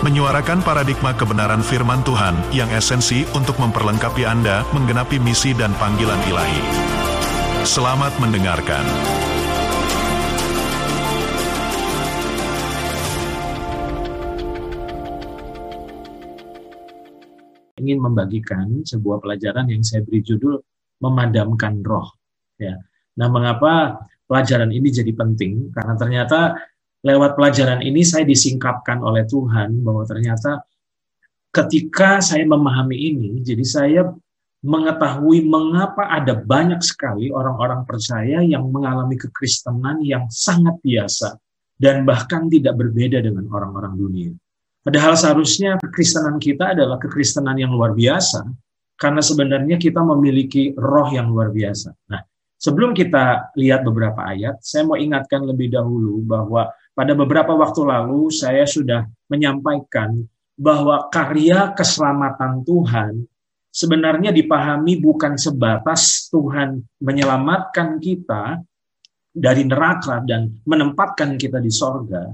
menyuarakan paradigma kebenaran firman Tuhan yang esensi untuk memperlengkapi Anda menggenapi misi dan panggilan ilahi. Selamat mendengarkan. ingin membagikan sebuah pelajaran yang saya beri judul memadamkan roh ya. Nah, mengapa pelajaran ini jadi penting? Karena ternyata lewat pelajaran ini saya disingkapkan oleh Tuhan bahwa ternyata ketika saya memahami ini, jadi saya mengetahui mengapa ada banyak sekali orang-orang percaya yang mengalami kekristenan yang sangat biasa dan bahkan tidak berbeda dengan orang-orang dunia. Padahal seharusnya kekristenan kita adalah kekristenan yang luar biasa karena sebenarnya kita memiliki roh yang luar biasa. Nah, sebelum kita lihat beberapa ayat, saya mau ingatkan lebih dahulu bahwa pada beberapa waktu lalu saya sudah menyampaikan bahwa karya keselamatan Tuhan sebenarnya dipahami bukan sebatas Tuhan menyelamatkan kita dari neraka dan menempatkan kita di sorga,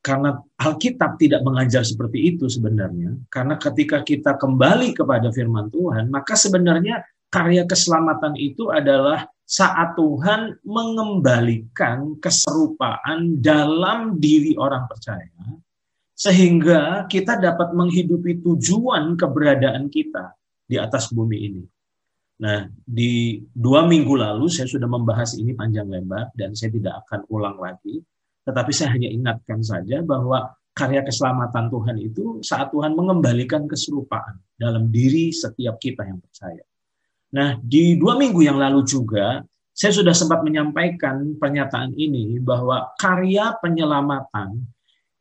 karena Alkitab tidak mengajar seperti itu sebenarnya. Karena ketika kita kembali kepada firman Tuhan, maka sebenarnya karya keselamatan itu adalah saat Tuhan mengembalikan keserupaan dalam diri orang percaya, sehingga kita dapat menghidupi tujuan keberadaan kita di atas bumi ini. Nah, di dua minggu lalu saya sudah membahas ini panjang lebar dan saya tidak akan ulang lagi. Tetapi saya hanya ingatkan saja bahwa karya keselamatan Tuhan itu saat Tuhan mengembalikan keserupaan dalam diri setiap kita yang percaya. Nah, di dua minggu yang lalu juga, saya sudah sempat menyampaikan pernyataan ini bahwa karya penyelamatan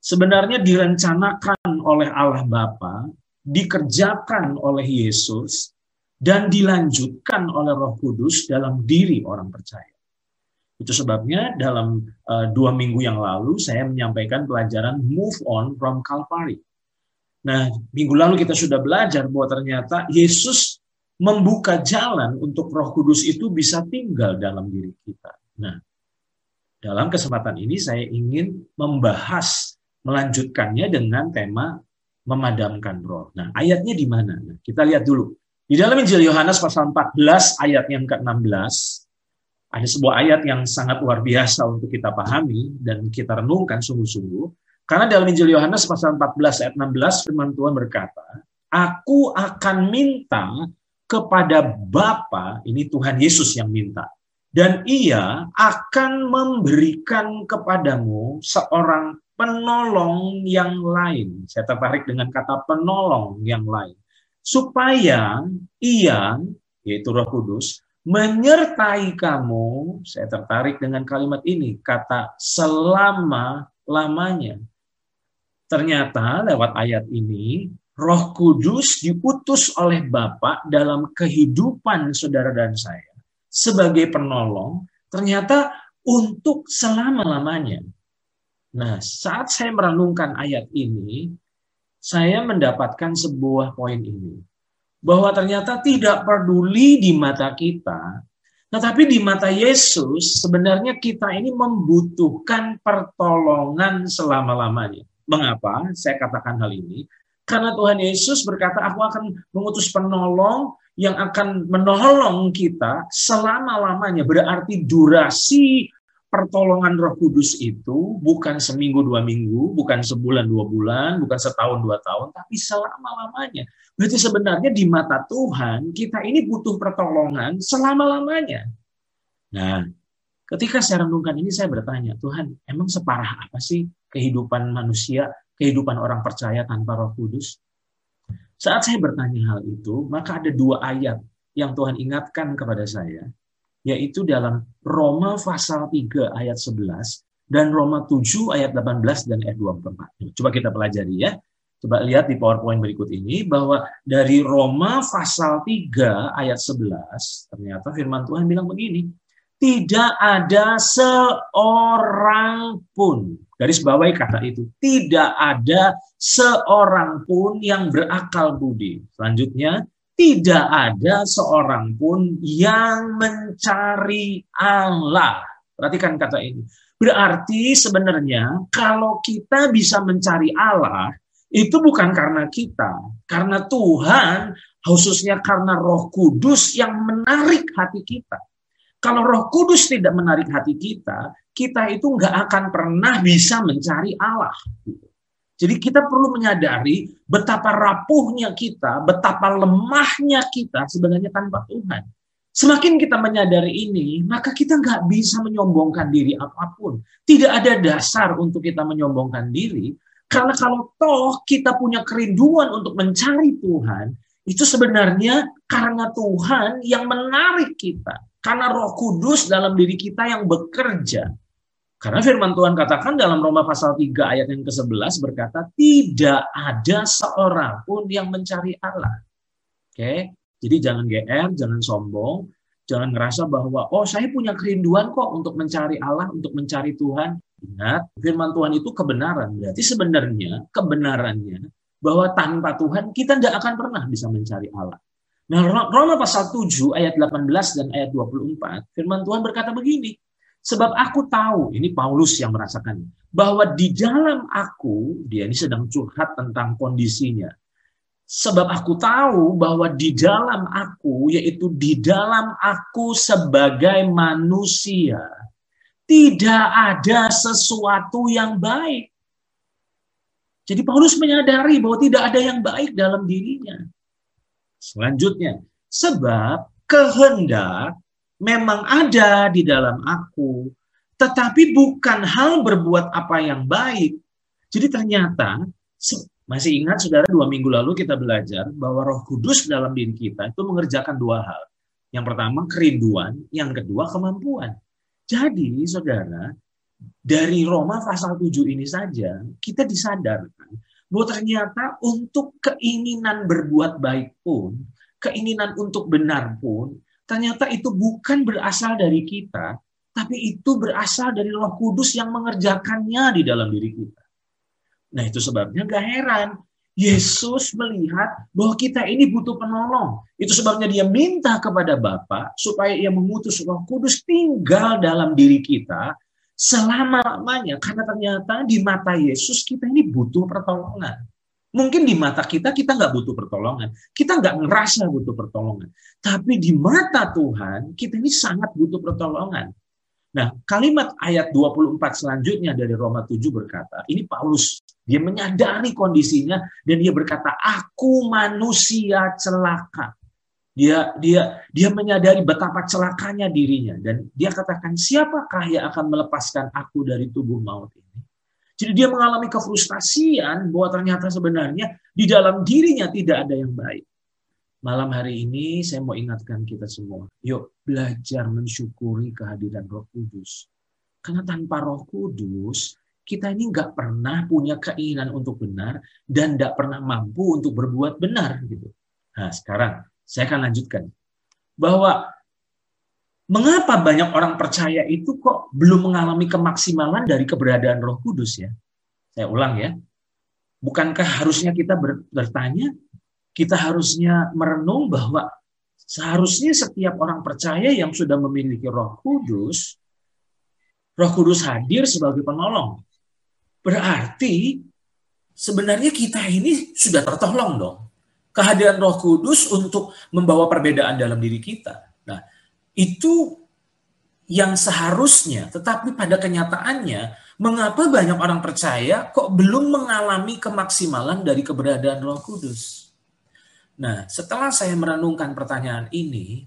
sebenarnya direncanakan oleh Allah Bapa, dikerjakan oleh Yesus, dan dilanjutkan oleh Roh Kudus dalam diri orang percaya. Itu sebabnya dalam uh, dua minggu yang lalu saya menyampaikan pelajaran Move On from Calvary. Nah, minggu lalu kita sudah belajar bahwa ternyata Yesus membuka jalan untuk Roh Kudus itu bisa tinggal dalam diri kita. Nah, dalam kesempatan ini saya ingin membahas melanjutkannya dengan tema memadamkan roh. Nah, ayatnya di mana? Nah, kita lihat dulu. Di dalam Injil Yohanes pasal 14 ayat yang ke-16 ada sebuah ayat yang sangat luar biasa untuk kita pahami dan kita renungkan sungguh-sungguh. Karena dalam Injil Yohanes pasal 14 ayat 16 firman Tuhan berkata, "Aku akan minta kepada Bapa, ini Tuhan Yesus yang minta. Dan ia akan memberikan kepadamu seorang penolong yang lain. Saya tertarik dengan kata penolong yang lain. Supaya ia, yaitu roh kudus, menyertai kamu, saya tertarik dengan kalimat ini, kata selama-lamanya. Ternyata lewat ayat ini, Roh Kudus diutus oleh Bapa dalam kehidupan saudara dan saya sebagai penolong, ternyata untuk selama-lamanya. Nah, saat saya merenungkan ayat ini, saya mendapatkan sebuah poin ini. Bahwa ternyata tidak peduli di mata kita, tetapi di mata Yesus sebenarnya kita ini membutuhkan pertolongan selama-lamanya. Mengapa saya katakan hal ini? Karena Tuhan Yesus berkata, aku akan mengutus penolong yang akan menolong kita selama-lamanya. Berarti durasi pertolongan roh kudus itu bukan seminggu dua minggu, bukan sebulan dua bulan, bukan setahun dua tahun, tapi selama-lamanya. Berarti sebenarnya di mata Tuhan, kita ini butuh pertolongan selama-lamanya. Nah, ketika saya renungkan ini, saya bertanya, Tuhan, emang separah apa sih kehidupan manusia kehidupan orang percaya tanpa Roh Kudus? Saat saya bertanya hal itu, maka ada dua ayat yang Tuhan ingatkan kepada saya, yaitu dalam Roma pasal 3 ayat 11 dan Roma 7 ayat 18 dan ayat 24. Coba kita pelajari ya. Coba lihat di PowerPoint berikut ini bahwa dari Roma pasal 3 ayat 11 ternyata firman Tuhan bilang begini, tidak ada seorang pun garis bawahi kata itu, tidak ada seorang pun yang berakal budi. Selanjutnya, tidak ada seorang pun yang mencari Allah. Perhatikan kata ini. Berarti sebenarnya kalau kita bisa mencari Allah, itu bukan karena kita, karena Tuhan, khususnya karena Roh Kudus yang menarik hati kita. Kalau Roh Kudus tidak menarik hati kita, kita itu nggak akan pernah bisa mencari Allah. Jadi kita perlu menyadari betapa rapuhnya kita, betapa lemahnya kita sebenarnya tanpa Tuhan. Semakin kita menyadari ini, maka kita nggak bisa menyombongkan diri apa pun. Tidak ada dasar untuk kita menyombongkan diri, karena kalau toh kita punya kerinduan untuk mencari Tuhan, itu sebenarnya karena Tuhan yang menarik kita. Karena roh kudus dalam diri kita yang bekerja. Karena firman Tuhan katakan dalam Roma pasal 3 ayat yang ke-11 berkata, tidak ada seorang pun yang mencari Allah. Oke, jadi jangan GR, jangan sombong, jangan ngerasa bahwa, oh saya punya kerinduan kok untuk mencari Allah, untuk mencari Tuhan. Ingat, firman Tuhan itu kebenaran. Berarti sebenarnya kebenarannya bahwa tanpa Tuhan kita tidak akan pernah bisa mencari Allah. Nah, Roma pasal 7 ayat 18 dan ayat 24, firman Tuhan berkata begini, sebab aku tahu, ini Paulus yang merasakan, bahwa di dalam aku, dia ini sedang curhat tentang kondisinya. Sebab aku tahu bahwa di dalam aku, yaitu di dalam aku sebagai manusia, tidak ada sesuatu yang baik. Jadi Paulus menyadari bahwa tidak ada yang baik dalam dirinya. Selanjutnya, sebab kehendak memang ada di dalam aku, tetapi bukan hal berbuat apa yang baik. Jadi ternyata, masih ingat saudara dua minggu lalu kita belajar bahwa roh kudus dalam diri kita itu mengerjakan dua hal. Yang pertama kerinduan, yang kedua kemampuan. Jadi, saudara, dari Roma pasal 7 ini saja, kita disadarkan bahwa ternyata untuk keinginan berbuat baik pun, keinginan untuk benar pun, ternyata itu bukan berasal dari kita, tapi itu berasal dari Roh Kudus yang mengerjakannya di dalam diri kita. Nah, itu sebabnya gak heran Yesus melihat bahwa kita ini butuh penolong. Itu sebabnya dia minta kepada Bapa supaya ia mengutus Roh Kudus tinggal dalam diri kita selama-lamanya. Karena ternyata di mata Yesus kita ini butuh pertolongan. Mungkin di mata kita kita nggak butuh pertolongan, kita nggak ngerasa butuh pertolongan. Tapi di mata Tuhan kita ini sangat butuh pertolongan. Nah, kalimat ayat 24 selanjutnya dari Roma 7 berkata, ini Paulus, dia menyadari kondisinya dan dia berkata, aku manusia celaka. Dia dia dia menyadari betapa celakanya dirinya dan dia katakan, siapakah yang akan melepaskan aku dari tubuh maut ini? Jadi dia mengalami kefrustasian bahwa ternyata sebenarnya di dalam dirinya tidak ada yang baik. Malam hari ini saya mau ingatkan kita semua, yuk belajar mensyukuri kehadiran Roh Kudus. Karena tanpa Roh Kudus, kita ini nggak pernah punya keinginan untuk benar dan nggak pernah mampu untuk berbuat benar gitu. Nah sekarang saya akan lanjutkan bahwa mengapa banyak orang percaya itu kok belum mengalami kemaksimalan dari keberadaan Roh Kudus ya? Saya ulang ya. Bukankah harusnya kita bertanya kita harusnya merenung bahwa seharusnya setiap orang percaya yang sudah memiliki Roh Kudus, Roh Kudus hadir sebagai penolong. Berarti sebenarnya kita ini sudah tertolong dong. Kehadiran Roh Kudus untuk membawa perbedaan dalam diri kita. Nah, itu yang seharusnya, tetapi pada kenyataannya, mengapa banyak orang percaya kok belum mengalami kemaksimalan dari keberadaan Roh Kudus? Nah, setelah saya merenungkan pertanyaan ini,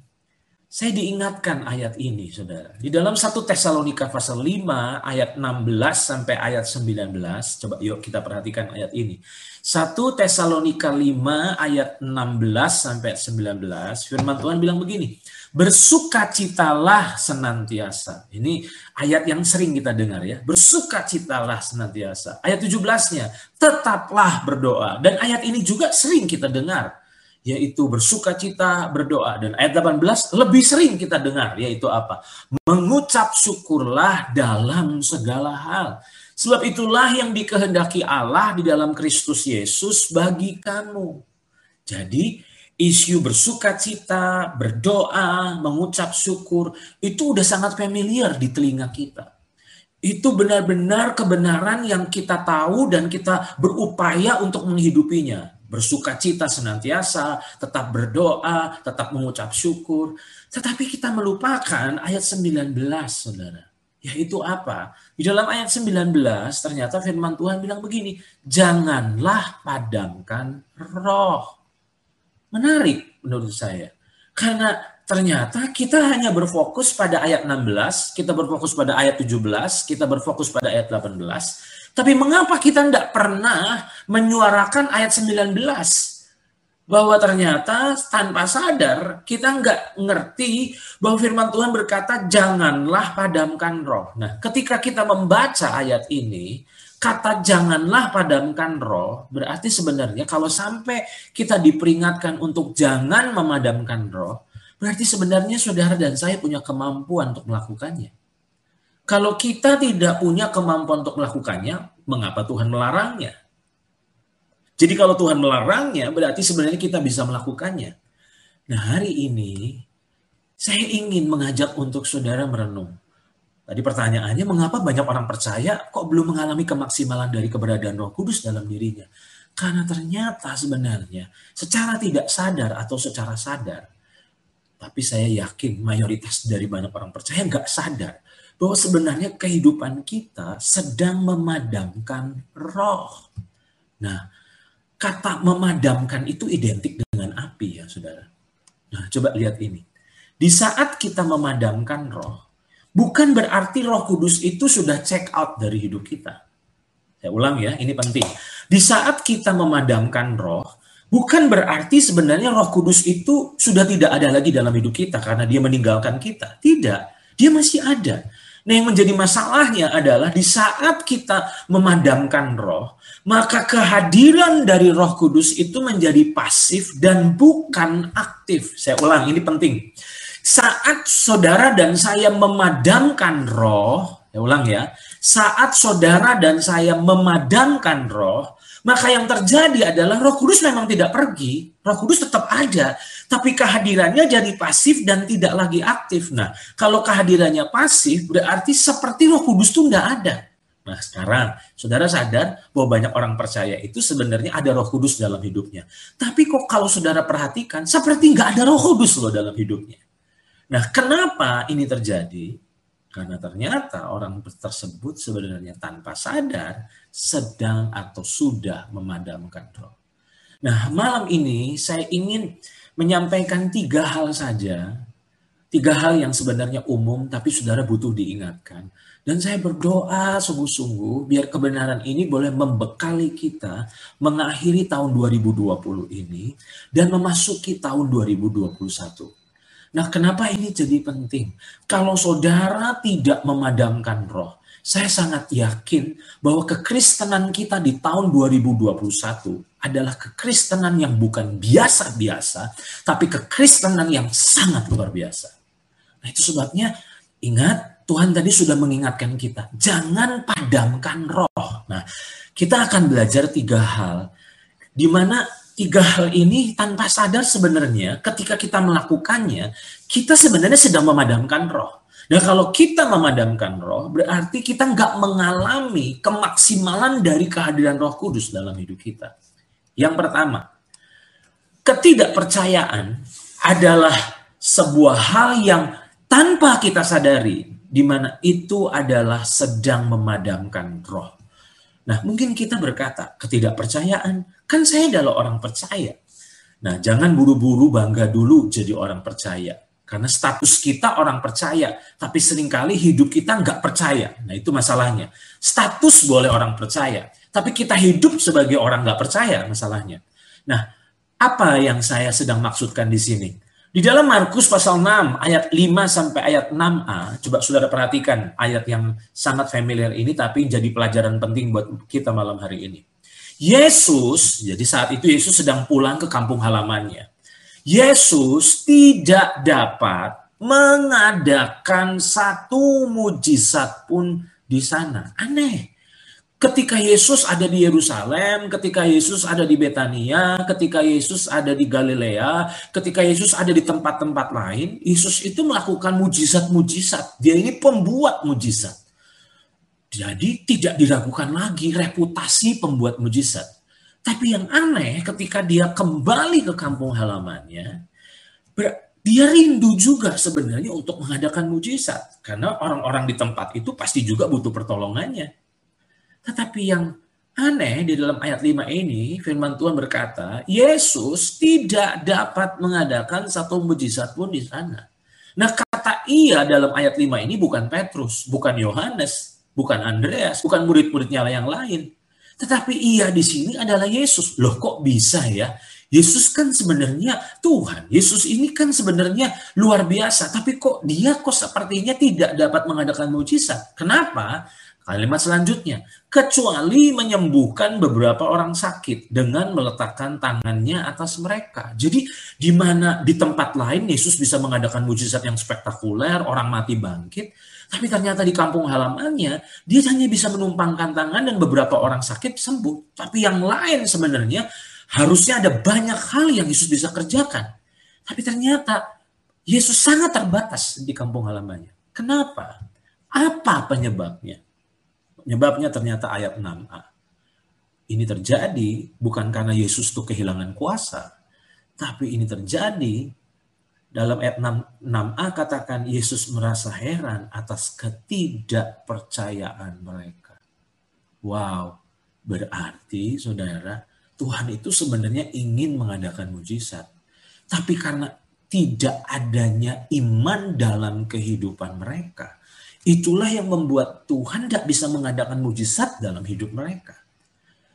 saya diingatkan ayat ini, saudara. Di dalam 1 Tesalonika pasal 5 ayat 16 sampai ayat 19. Coba yuk kita perhatikan ayat ini. 1 Tesalonika 5 ayat 16 sampai 19. Firman Tuhan bilang begini. Bersukacitalah senantiasa. Ini ayat yang sering kita dengar ya. Bersukacitalah senantiasa. Ayat 17-nya. Tetaplah berdoa. Dan ayat ini juga sering kita dengar yaitu bersuka cita, berdoa. Dan ayat 18 lebih sering kita dengar, yaitu apa? Mengucap syukurlah dalam segala hal. Sebab itulah yang dikehendaki Allah di dalam Kristus Yesus bagi kamu. Jadi, isu bersuka cita, berdoa, mengucap syukur, itu udah sangat familiar di telinga kita. Itu benar-benar kebenaran yang kita tahu dan kita berupaya untuk menghidupinya bersuka cita senantiasa, tetap berdoa, tetap mengucap syukur. Tetapi kita melupakan ayat 19, saudara. Yaitu apa? Di dalam ayat 19 ternyata firman Tuhan bilang begini, janganlah padamkan roh. Menarik menurut saya. Karena ternyata kita hanya berfokus pada ayat 16, kita berfokus pada ayat 17, kita berfokus pada ayat 18, tapi mengapa kita tidak pernah menyuarakan ayat 19? Bahwa ternyata tanpa sadar kita nggak ngerti bahwa firman Tuhan berkata janganlah padamkan roh. Nah ketika kita membaca ayat ini, kata janganlah padamkan roh berarti sebenarnya kalau sampai kita diperingatkan untuk jangan memadamkan roh, berarti sebenarnya saudara dan saya punya kemampuan untuk melakukannya. Kalau kita tidak punya kemampuan untuk melakukannya, mengapa Tuhan melarangnya? Jadi kalau Tuhan melarangnya, berarti sebenarnya kita bisa melakukannya. Nah hari ini, saya ingin mengajak untuk saudara merenung. Tadi pertanyaannya, mengapa banyak orang percaya kok belum mengalami kemaksimalan dari keberadaan roh kudus dalam dirinya? Karena ternyata sebenarnya secara tidak sadar atau secara sadar, tapi saya yakin mayoritas dari banyak orang percaya nggak sadar bahwa sebenarnya kehidupan kita sedang memadamkan roh. Nah, kata memadamkan itu identik dengan api ya saudara. Nah, coba lihat ini. Di saat kita memadamkan roh, bukan berarti roh kudus itu sudah check out dari hidup kita. Saya ulang ya, ini penting. Di saat kita memadamkan roh, bukan berarti sebenarnya roh kudus itu sudah tidak ada lagi dalam hidup kita karena dia meninggalkan kita. Tidak, dia masih ada. Nah, yang menjadi masalahnya adalah di saat kita memadamkan roh, maka kehadiran dari Roh Kudus itu menjadi pasif dan bukan aktif. Saya ulang, ini penting. Saat saudara dan saya memadamkan roh, saya ulang ya, saat saudara dan saya memadamkan roh, maka yang terjadi adalah Roh Kudus memang tidak pergi, Roh Kudus tetap ada, tapi kehadirannya jadi pasif dan tidak lagi aktif. Nah, kalau kehadirannya pasif berarti seperti Roh Kudus itu tidak ada. Nah, sekarang saudara sadar bahwa banyak orang percaya itu sebenarnya ada Roh Kudus dalam hidupnya. Tapi kok kalau saudara perhatikan seperti nggak ada Roh Kudus loh dalam hidupnya. Nah, kenapa ini terjadi? Karena ternyata orang tersebut sebenarnya tanpa sadar sedang atau sudah memadamkan roh. Nah, malam ini saya ingin menyampaikan tiga hal saja. Tiga hal yang sebenarnya umum tapi saudara butuh diingatkan. Dan saya berdoa sungguh-sungguh biar kebenaran ini boleh membekali kita mengakhiri tahun 2020 ini dan memasuki tahun 2021. Nah, kenapa ini jadi penting? Kalau saudara tidak memadamkan roh, saya sangat yakin bahwa kekristenan kita di tahun 2021 adalah kekristenan yang bukan biasa-biasa, tapi kekristenan yang sangat luar biasa. Nah, itu sebabnya ingat Tuhan tadi sudah mengingatkan kita, jangan padamkan roh. Nah, kita akan belajar tiga hal di mana tiga hal ini tanpa sadar sebenarnya ketika kita melakukannya, kita sebenarnya sedang memadamkan roh. Nah kalau kita memadamkan roh, berarti kita nggak mengalami kemaksimalan dari kehadiran roh kudus dalam hidup kita. Yang pertama, ketidakpercayaan adalah sebuah hal yang tanpa kita sadari, di mana itu adalah sedang memadamkan roh. Nah, mungkin kita berkata, ketidakpercayaan, kan saya adalah orang percaya. Nah, jangan buru-buru bangga dulu jadi orang percaya. Karena status kita orang percaya, tapi sering kali hidup kita nggak percaya. Nah itu masalahnya. Status boleh orang percaya, tapi kita hidup sebagai orang nggak percaya masalahnya. Nah, apa yang saya sedang maksudkan di sini? Di dalam Markus pasal 6 ayat 5 sampai ayat 6a, coba saudara perhatikan ayat yang sangat familiar ini tapi jadi pelajaran penting buat kita malam hari ini. Yesus, jadi saat itu Yesus sedang pulang ke kampung halamannya. Yesus tidak dapat mengadakan satu mujizat pun di sana. Aneh. Ketika Yesus ada di Yerusalem, ketika Yesus ada di Betania, ketika Yesus ada di Galilea, ketika Yesus ada di tempat-tempat lain, Yesus itu melakukan mujizat-mujizat. Dia ini pembuat mujizat. Jadi tidak diragukan lagi reputasi pembuat mujizat. Tapi yang aneh ketika dia kembali ke kampung halamannya, dia rindu juga sebenarnya untuk mengadakan mujizat. Karena orang-orang di tempat itu pasti juga butuh pertolongannya. Tetapi yang aneh di dalam ayat 5 ini, firman Tuhan berkata, Yesus tidak dapat mengadakan satu mujizat pun di sana. Nah kata ia dalam ayat 5 ini bukan Petrus, bukan Yohanes, bukan Andreas, bukan murid-muridnya yang lain tetapi ia di sini adalah Yesus. Loh kok bisa ya? Yesus kan sebenarnya Tuhan. Yesus ini kan sebenarnya luar biasa. Tapi kok dia kok sepertinya tidak dapat mengadakan mujizat. Kenapa? Kalimat selanjutnya, kecuali menyembuhkan beberapa orang sakit dengan meletakkan tangannya atas mereka. Jadi di mana di tempat lain Yesus bisa mengadakan mujizat yang spektakuler, orang mati bangkit, tapi ternyata di kampung halamannya, dia hanya bisa menumpangkan tangan dan beberapa orang sakit sembuh. Tapi yang lain sebenarnya harusnya ada banyak hal yang Yesus bisa kerjakan. Tapi ternyata Yesus sangat terbatas di kampung halamannya. Kenapa? Apa penyebabnya? Penyebabnya ternyata ayat 6a. Ini terjadi bukan karena Yesus itu kehilangan kuasa, tapi ini terjadi dalam ayat 6, 6a katakan Yesus merasa heran atas ketidakpercayaan mereka. Wow, berarti saudara, Tuhan itu sebenarnya ingin mengadakan mujizat. Tapi karena tidak adanya iman dalam kehidupan mereka, itulah yang membuat Tuhan tidak bisa mengadakan mujizat dalam hidup mereka.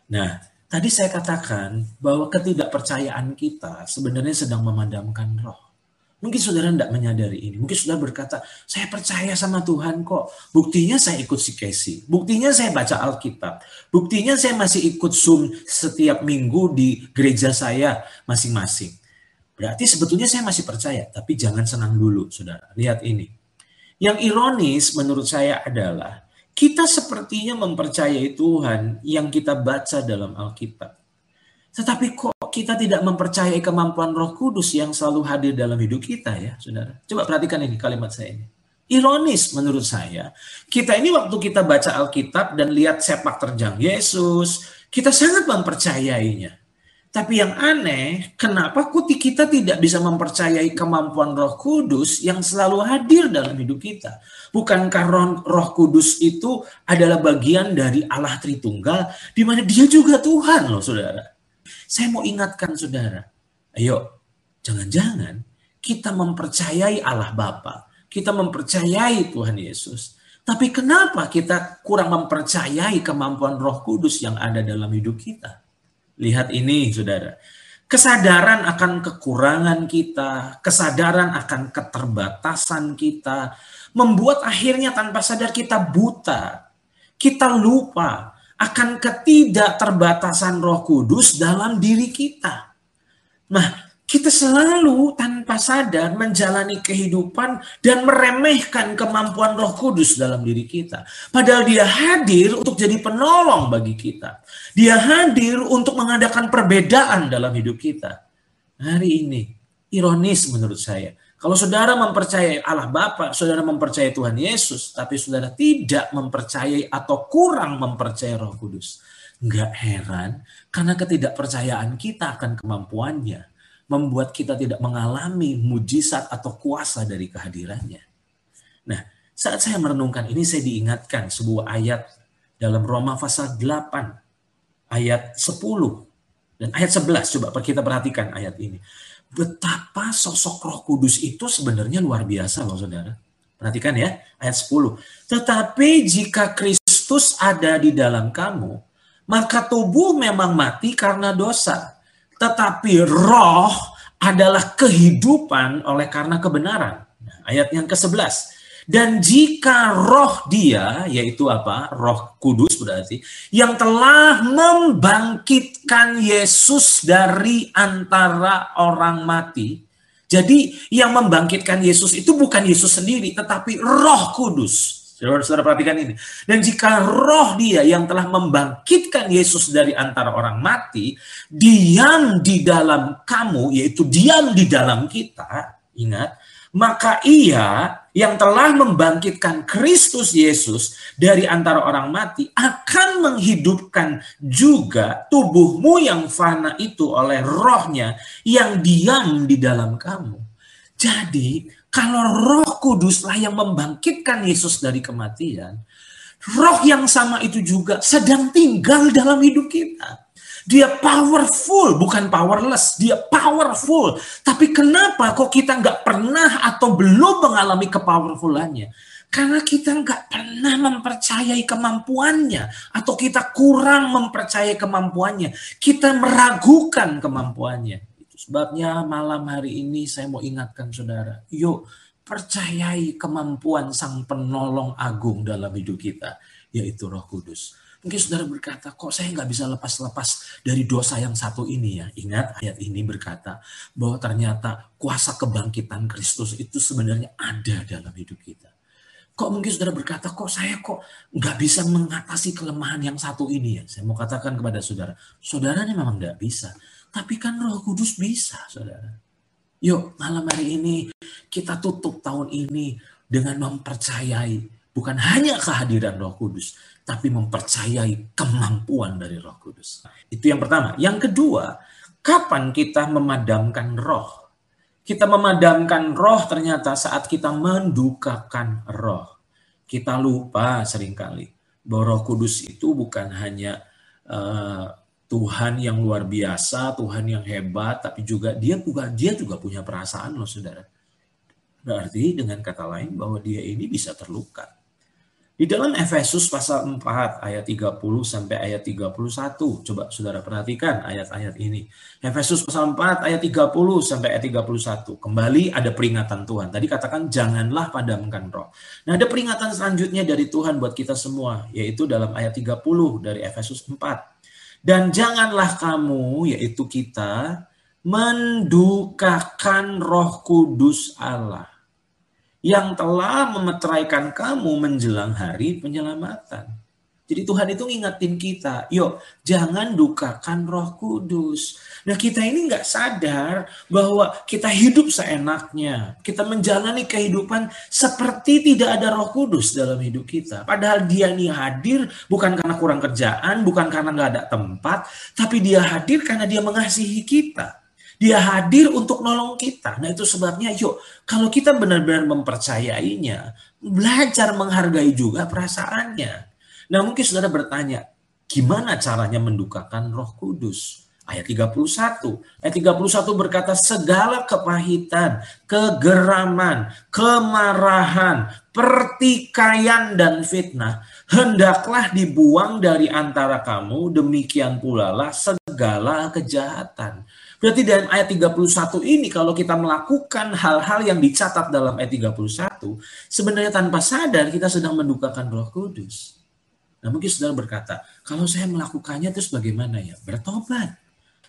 Nah, tadi saya katakan bahwa ketidakpercayaan kita sebenarnya sedang memadamkan roh. Mungkin saudara tidak menyadari ini. Mungkin saudara berkata, saya percaya sama Tuhan kok. Buktinya saya ikut si Casey. Buktinya saya baca Alkitab. Buktinya saya masih ikut Zoom setiap minggu di gereja saya masing-masing. Berarti sebetulnya saya masih percaya. Tapi jangan senang dulu, saudara. Lihat ini. Yang ironis menurut saya adalah, kita sepertinya mempercayai Tuhan yang kita baca dalam Alkitab. Tetapi kok kita tidak mempercayai kemampuan Roh Kudus yang selalu hadir dalam hidup kita ya, Saudara. Coba perhatikan ini kalimat saya ini. Ironis menurut saya, kita ini waktu kita baca Alkitab dan lihat sepak terjang Yesus, kita sangat mempercayainya. Tapi yang aneh, kenapa kok kita tidak bisa mempercayai kemampuan Roh Kudus yang selalu hadir dalam hidup kita? Bukankah Roh Kudus itu adalah bagian dari Allah Tritunggal, di mana Dia juga Tuhan, loh, saudara. Saya mau ingatkan saudara, ayo jangan-jangan kita mempercayai Allah Bapa, kita mempercayai Tuhan Yesus, tapi kenapa kita kurang mempercayai kemampuan Roh Kudus yang ada dalam hidup kita? Lihat ini, saudara. Kesadaran akan kekurangan kita, kesadaran akan keterbatasan kita, membuat akhirnya tanpa sadar kita buta. Kita lupa akan ketidakterbatasan Roh Kudus dalam diri kita. Nah, kita selalu tanpa sadar menjalani kehidupan dan meremehkan kemampuan Roh Kudus dalam diri kita. Padahal dia hadir untuk jadi penolong bagi kita. Dia hadir untuk mengadakan perbedaan dalam hidup kita. Hari ini, ironis menurut saya, kalau saudara mempercayai Allah Bapa, saudara mempercayai Tuhan Yesus, tapi saudara tidak mempercayai atau kurang mempercayai Roh Kudus. Enggak heran, karena ketidakpercayaan kita akan kemampuannya membuat kita tidak mengalami mujizat atau kuasa dari kehadirannya. Nah, saat saya merenungkan ini saya diingatkan sebuah ayat dalam Roma pasal 8 ayat 10 dan ayat 11 coba kita perhatikan ayat ini betapa sosok Roh Kudus itu sebenarnya luar biasa loh Saudara. Perhatikan ya, ayat 10. Tetapi jika Kristus ada di dalam kamu, maka tubuh memang mati karena dosa, tetapi roh adalah kehidupan oleh karena kebenaran. Ayat yang ke-11. Dan jika roh dia, yaitu apa? Roh kudus berarti, yang telah membangkitkan Yesus dari antara orang mati. Jadi yang membangkitkan Yesus itu bukan Yesus sendiri, tetapi roh kudus. Saudara-saudara perhatikan ini. Dan jika roh dia yang telah membangkitkan Yesus dari antara orang mati, diam di dalam kamu, yaitu diam di dalam kita, ingat, maka ia yang telah membangkitkan Kristus Yesus dari antara orang mati akan menghidupkan juga tubuhmu yang fana itu oleh rohnya yang diam di dalam kamu. Jadi kalau roh kuduslah yang membangkitkan Yesus dari kematian, roh yang sama itu juga sedang tinggal dalam hidup kita. Dia powerful, bukan powerless. Dia powerful. Tapi kenapa kok kita nggak pernah atau belum mengalami kepowerfulannya? Karena kita nggak pernah mempercayai kemampuannya. Atau kita kurang mempercayai kemampuannya. Kita meragukan kemampuannya. Sebabnya malam hari ini saya mau ingatkan saudara. Yuk percayai kemampuan sang penolong agung dalam hidup kita. Yaitu roh kudus Mungkin saudara berkata, kok saya nggak bisa lepas-lepas dari dosa yang satu ini ya. Ingat ayat ini berkata bahwa ternyata kuasa kebangkitan Kristus itu sebenarnya ada dalam hidup kita. Kok mungkin saudara berkata, kok saya kok nggak bisa mengatasi kelemahan yang satu ini ya. Saya mau katakan kepada saudara, saudara ini memang nggak bisa. Tapi kan roh kudus bisa saudara. Yuk malam hari ini kita tutup tahun ini dengan mempercayai bukan hanya kehadiran roh kudus, tapi mempercayai kemampuan dari Roh Kudus. Itu yang pertama. Yang kedua, kapan kita memadamkan roh? Kita memadamkan roh ternyata saat kita mendukakan roh. Kita lupa sering kali bahwa Roh Kudus itu bukan hanya uh, Tuhan yang luar biasa, Tuhan yang hebat, tapi juga dia juga dia juga punya perasaan loh saudara. Berarti dengan kata lain bahwa dia ini bisa terluka. Di dalam Efesus pasal 4 ayat 30 sampai ayat 31. Coba saudara perhatikan ayat-ayat ini. Efesus pasal 4 ayat 30 sampai ayat 31. Kembali ada peringatan Tuhan. Tadi katakan janganlah padamkan roh. Nah ada peringatan selanjutnya dari Tuhan buat kita semua. Yaitu dalam ayat 30 dari Efesus 4. Dan janganlah kamu, yaitu kita, mendukakan roh kudus Allah yang telah memeteraikan kamu menjelang hari penyelamatan. Jadi Tuhan itu ngingetin kita, yuk jangan dukakan roh kudus. Nah kita ini nggak sadar bahwa kita hidup seenaknya. Kita menjalani kehidupan seperti tidak ada roh kudus dalam hidup kita. Padahal dia ini hadir bukan karena kurang kerjaan, bukan karena nggak ada tempat. Tapi dia hadir karena dia mengasihi kita. Dia hadir untuk nolong kita. Nah itu sebabnya yuk kalau kita benar-benar mempercayainya, belajar menghargai juga perasaannya. Nah mungkin saudara bertanya, gimana caranya mendukakan roh kudus? Ayat 31. Ayat 31 berkata segala kepahitan, kegeraman, kemarahan, pertikaian dan fitnah hendaklah dibuang dari antara kamu demikian pula lah segala kejahatan. Berarti dalam ayat 31 ini kalau kita melakukan hal-hal yang dicatat dalam ayat 31, sebenarnya tanpa sadar kita sedang mendukakan Roh Kudus. Nah, mungkin saudara berkata, kalau saya melakukannya terus bagaimana ya? Bertobat.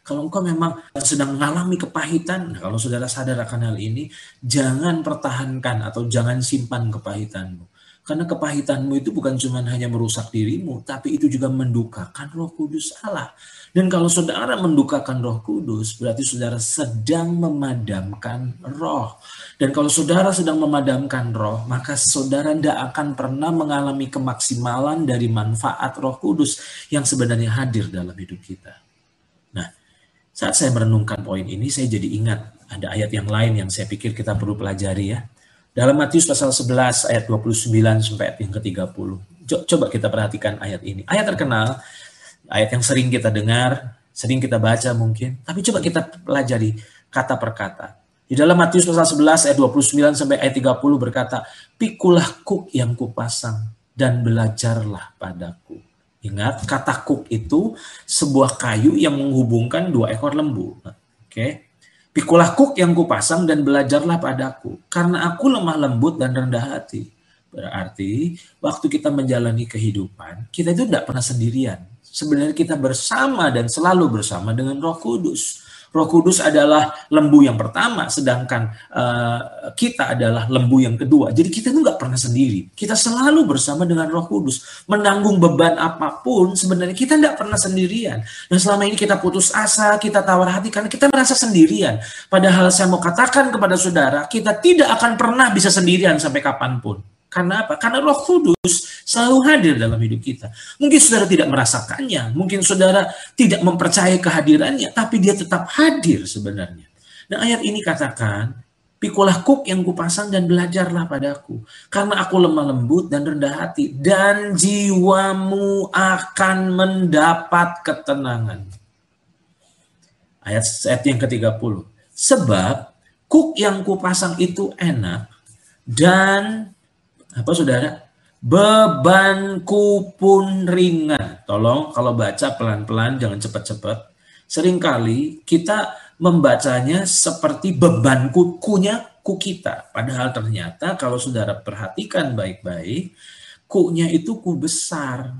Kalau engkau memang sedang mengalami kepahitan, nah kalau saudara sadar akan hal ini, jangan pertahankan atau jangan simpan kepahitanmu. Karena kepahitanmu itu bukan cuma hanya merusak dirimu, tapi itu juga mendukakan roh kudus Allah. Dan kalau saudara mendukakan roh kudus, berarti saudara sedang memadamkan roh. Dan kalau saudara sedang memadamkan roh, maka saudara tidak akan pernah mengalami kemaksimalan dari manfaat roh kudus yang sebenarnya hadir dalam hidup kita. Nah, saat saya merenungkan poin ini, saya jadi ingat ada ayat yang lain yang saya pikir kita perlu pelajari ya. Dalam Matius pasal 11 ayat 29 sampai ayat yang ke-30. Coba kita perhatikan ayat ini. Ayat terkenal, ayat yang sering kita dengar, sering kita baca mungkin. Tapi coba kita pelajari. kata per kata. Di dalam Matius pasal 11 ayat 29 sampai ayat 30 berkata, Pikulah kuk yang kupasang dan belajarlah padaku. Ingat, kata kuk itu sebuah kayu yang menghubungkan dua ekor lembu. Oke. Okay? Pikulah kuk yang kupasang dan belajarlah padaku, karena aku lemah lembut dan rendah hati. Berarti, waktu kita menjalani kehidupan, kita itu tidak pernah sendirian. Sebenarnya kita bersama dan selalu bersama dengan roh kudus. Roh Kudus adalah lembu yang pertama, sedangkan uh, kita adalah lembu yang kedua. Jadi kita itu nggak pernah sendiri. Kita selalu bersama dengan Roh Kudus, menanggung beban apa pun. Sebenarnya kita nggak pernah sendirian. Dan selama ini kita putus asa, kita tawar hati karena kita merasa sendirian. Padahal saya mau katakan kepada saudara, kita tidak akan pernah bisa sendirian sampai kapan pun. Karena apa? Karena Roh Kudus selalu hadir dalam hidup kita. Mungkin saudara tidak merasakannya, mungkin saudara tidak mempercayai kehadirannya, tapi dia tetap hadir sebenarnya. Nah ayat ini katakan, Pikulah kuk yang kupasang dan belajarlah padaku. Karena aku lemah lembut dan rendah hati. Dan jiwamu akan mendapat ketenangan. Ayat, ayat yang ke-30. Sebab kuk yang kupasang itu enak dan apa saudara? Bebanku pun ringan. Tolong kalau baca pelan-pelan, jangan cepat-cepat. Seringkali kita membacanya seperti beban kukunya ku kita. Padahal ternyata kalau saudara perhatikan baik-baik, kunya itu ku besar.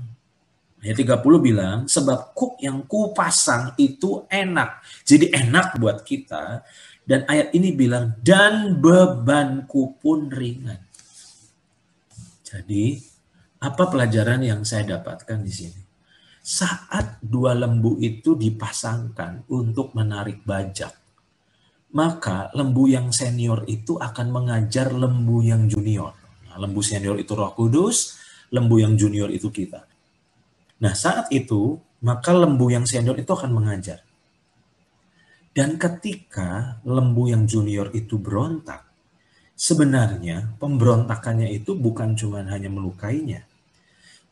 Ayat 30 bilang, sebab kuk yang ku pasang itu enak. Jadi enak buat kita. Dan ayat ini bilang, dan bebanku pun ringan. Jadi, apa pelajaran yang saya dapatkan di sini? Saat dua lembu itu dipasangkan untuk menarik bajak, maka lembu yang senior itu akan mengajar lembu yang junior. Nah, lembu senior itu Roh Kudus, lembu yang junior itu kita. Nah, saat itu, maka lembu yang senior itu akan mengajar. Dan ketika lembu yang junior itu berontak, Sebenarnya pemberontakannya itu bukan cuma hanya melukainya,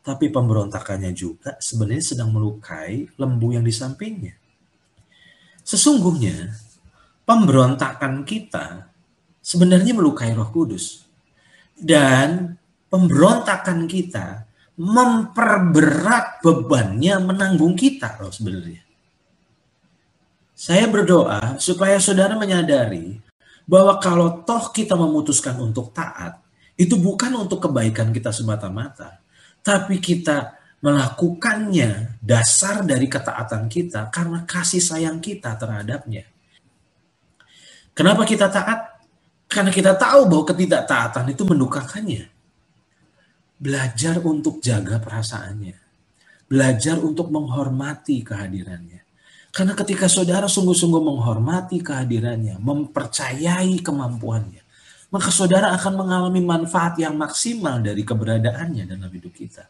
tapi pemberontakannya juga sebenarnya sedang melukai lembu yang di sampingnya. Sesungguhnya pemberontakan kita sebenarnya melukai Roh Kudus. Dan pemberontakan kita memperberat bebannya menanggung kita loh sebenarnya. Saya berdoa supaya saudara menyadari bahwa kalau toh kita memutuskan untuk taat, itu bukan untuk kebaikan kita semata-mata, tapi kita melakukannya dasar dari ketaatan kita karena kasih sayang kita terhadapnya. Kenapa kita taat? Karena kita tahu bahwa ketidaktaatan itu mendukakannya. Belajar untuk jaga perasaannya. Belajar untuk menghormati kehadirannya. Karena ketika saudara sungguh-sungguh menghormati kehadirannya, mempercayai kemampuannya, maka saudara akan mengalami manfaat yang maksimal dari keberadaannya dalam hidup kita.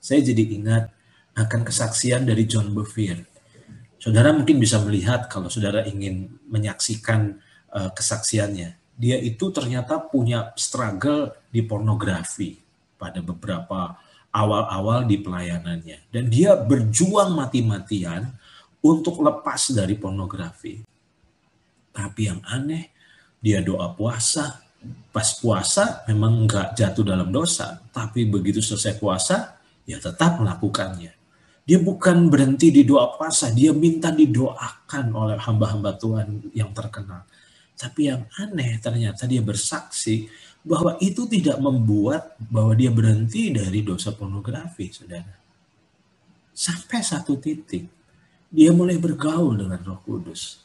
Saya jadi ingat akan kesaksian dari John Bevere. Saudara mungkin bisa melihat kalau saudara ingin menyaksikan uh, kesaksiannya. Dia itu ternyata punya struggle di pornografi pada beberapa awal-awal di pelayanannya. Dan dia berjuang mati-matian untuk lepas dari pornografi. Tapi yang aneh, dia doa puasa. Pas puasa memang nggak jatuh dalam dosa, tapi begitu selesai puasa, ya tetap melakukannya. Dia bukan berhenti di doa puasa, dia minta didoakan oleh hamba-hamba Tuhan yang terkenal. Tapi yang aneh ternyata dia bersaksi bahwa itu tidak membuat bahwa dia berhenti dari dosa pornografi, saudara. Sampai satu titik, dia mulai bergaul dengan Roh Kudus.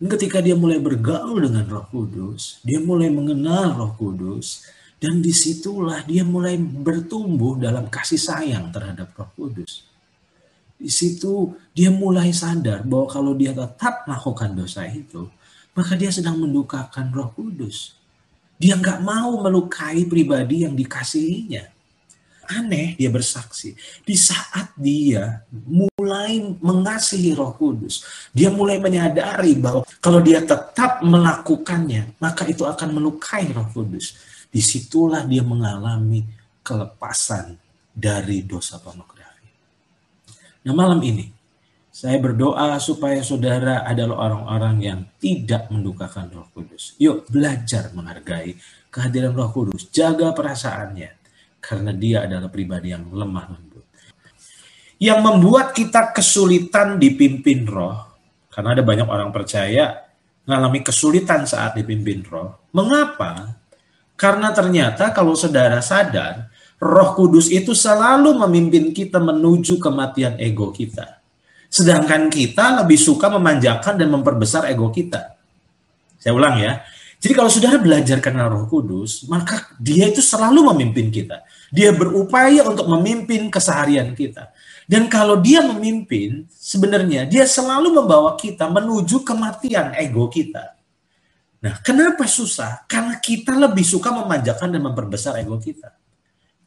Dan ketika dia mulai bergaul dengan Roh Kudus, dia mulai mengenal Roh Kudus, dan di situlah dia mulai bertumbuh dalam kasih sayang terhadap Roh Kudus. Di situ dia mulai sadar bahwa kalau dia tetap melakukan dosa itu, maka dia sedang mendukakan Roh Kudus. Dia nggak mau melukai pribadi yang dikasihinya aneh dia bersaksi. Di saat dia mulai mengasihi roh kudus, dia mulai menyadari bahwa kalau dia tetap melakukannya, maka itu akan melukai roh kudus. Di situlah dia mengalami kelepasan dari dosa pornografi. Nah malam ini, Saya berdoa supaya saudara adalah orang-orang yang tidak mendukakan Roh Kudus. Yuk, belajar menghargai kehadiran Roh Kudus. Jaga perasaannya, karena dia adalah pribadi yang lemah lembut. Yang membuat kita kesulitan dipimpin Roh, karena ada banyak orang percaya mengalami kesulitan saat dipimpin Roh. Mengapa? Karena ternyata kalau saudara sadar, Roh Kudus itu selalu memimpin kita menuju kematian ego kita. Sedangkan kita lebih suka memanjakan dan memperbesar ego kita. Saya ulang ya. Jadi kalau saudara belajar kenal Roh Kudus, maka dia itu selalu memimpin kita. Dia berupaya untuk memimpin keseharian kita. Dan kalau dia memimpin, sebenarnya dia selalu membawa kita menuju kematian ego kita. Nah, kenapa susah? Karena kita lebih suka memanjakan dan memperbesar ego kita.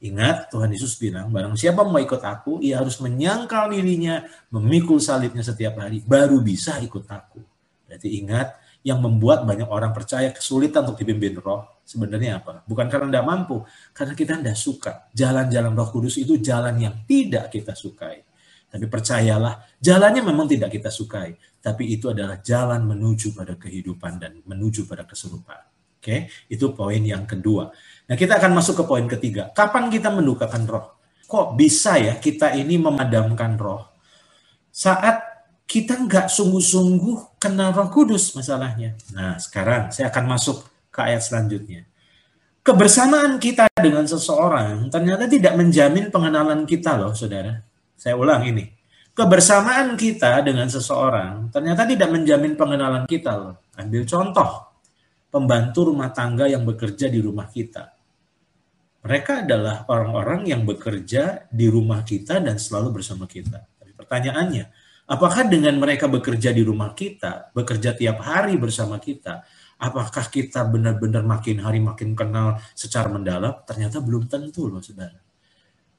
Ingat, Tuhan Yesus bilang, barang siapa mau ikut aku, ia harus menyangkal dirinya, memikul salibnya setiap hari, baru bisa ikut aku. Berarti ingat, yang membuat banyak orang percaya kesulitan untuk dipimpin roh, sebenarnya apa? Bukan karena tidak mampu, karena kita tidak suka. Jalan-jalan roh kudus itu jalan yang tidak kita sukai. Tapi percayalah, jalannya memang tidak kita sukai, tapi itu adalah jalan menuju pada kehidupan dan menuju pada keserupaan. Oke, itu poin yang kedua. Nah, kita akan masuk ke poin ketiga. Kapan kita mendukakan roh? Kok bisa ya kita ini memadamkan roh? Saat kita nggak sungguh-sungguh kenal roh kudus masalahnya. Nah, sekarang saya akan masuk ke ayat selanjutnya. Kebersamaan kita dengan seseorang ternyata tidak menjamin pengenalan kita loh, saudara. Saya ulang ini. Kebersamaan kita dengan seseorang ternyata tidak menjamin pengenalan kita loh. Ambil contoh, pembantu rumah tangga yang bekerja di rumah kita. Mereka adalah orang-orang yang bekerja di rumah kita dan selalu bersama kita. Tapi pertanyaannya, apakah dengan mereka bekerja di rumah kita, bekerja tiap hari bersama kita, apakah kita benar-benar makin hari makin kenal secara mendalam? Ternyata belum tentu loh saudara.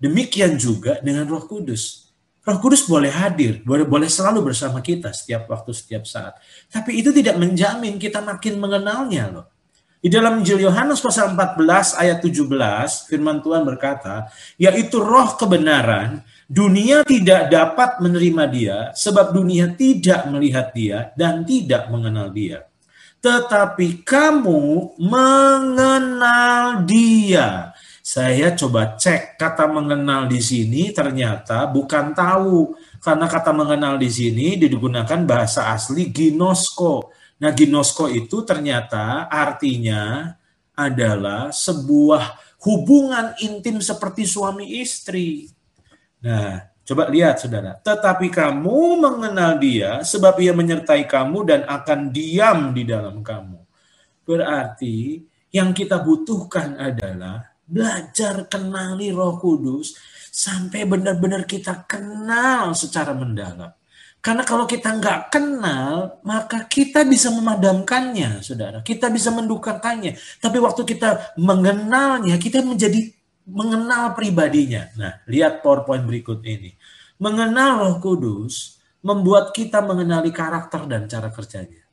Demikian juga dengan roh kudus. Roh Kudus boleh hadir, boleh, boleh selalu bersama kita setiap waktu, setiap saat. Tapi itu tidak menjamin kita makin mengenalnya loh. Di dalam Injil Yohanes pasal 14 ayat 17, firman Tuhan berkata, yaitu roh kebenaran, dunia tidak dapat menerima dia, sebab dunia tidak melihat dia dan tidak mengenal dia. Tetapi kamu mengenal dia, saya coba cek kata mengenal di sini ternyata bukan tahu karena kata mengenal di sini digunakan bahasa asli ginosko. Nah, ginosko itu ternyata artinya adalah sebuah hubungan intim seperti suami istri. Nah, coba lihat Saudara. Tetapi kamu mengenal dia sebab ia menyertai kamu dan akan diam di dalam kamu. Berarti yang kita butuhkan adalah belajar kenali Roh Kudus sampai benar-benar kita kenal secara mendalam. Karena kalau kita nggak kenal, maka kita bisa memadamkannya, saudara. Kita bisa mendukakannya. Tapi waktu kita mengenalnya, kita menjadi mengenal pribadinya. Nah, lihat PowerPoint berikut ini. Mengenal Roh Kudus membuat kita mengenali karakter dan cara kerjanya.